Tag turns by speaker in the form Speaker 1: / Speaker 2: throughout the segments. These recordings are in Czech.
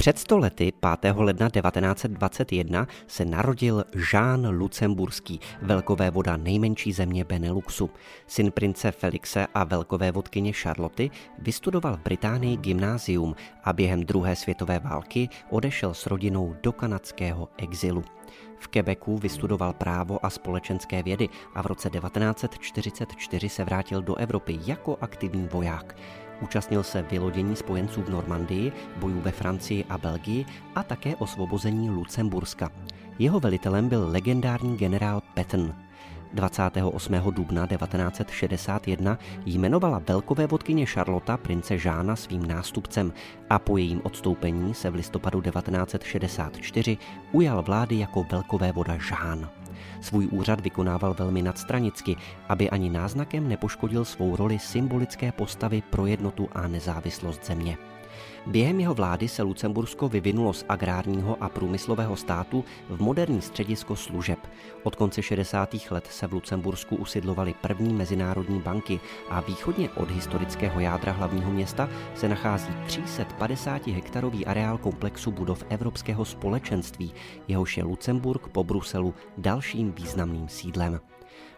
Speaker 1: Před stolety 5. ledna 1921 se narodil Jean Lucemburský, velkové voda nejmenší země Beneluxu. Syn prince Felixe a velkové vodkyně Charloty vystudoval v Británii gymnázium a během druhé světové války odešel s rodinou do kanadského exilu. V Quebecu vystudoval právo a společenské vědy a v roce 1944 se vrátil do Evropy jako aktivní voják. Účastnil se vylodění spojenců v Normandii, bojů ve Francii a Belgii a také osvobození Lucemburska. Jeho velitelem byl legendární generál Patton. 28. dubna 1961 jmenovala velkové vodkyně Charlotta prince Žána svým nástupcem a po jejím odstoupení se v listopadu 1964 ujal vlády jako velkové voda Žán. Svůj úřad vykonával velmi nadstranicky, aby ani náznakem nepoškodil svou roli symbolické postavy pro jednotu a nezávislost země. Během jeho vlády se Lucembursko vyvinulo z agrárního a průmyslového státu v moderní středisko služeb. Od konce 60. let se v Lucembursku usidlovaly první mezinárodní banky a východně od historického jádra hlavního města se nachází 350 hektarový areál komplexu budov Evropského společenství, jehož je Lucemburg po Bruselu dalším významným sídlem.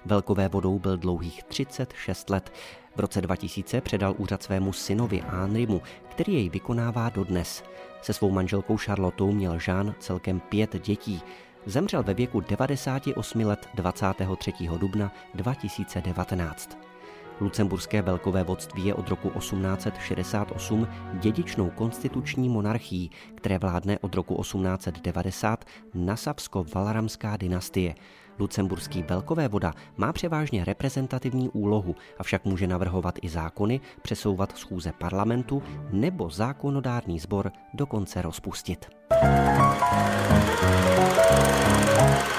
Speaker 1: Velkové vodou byl dlouhých 36 let. V roce 2000 předal úřad svému synovi Anrimu, který jej vykonává dodnes. Se svou manželkou Charlotou měl Jean celkem pět dětí. Zemřel ve věku 98 let 23. dubna 2019. Lucemburské velkové vodství je od roku 1868 dědičnou konstituční monarchií, které vládne od roku 1890 Nasavsko-Valaramská dynastie. Lucemburský velkové voda má převážně reprezentativní úlohu, avšak může navrhovat i zákony, přesouvat schůze parlamentu nebo zákonodárný sbor dokonce rozpustit. Thank you.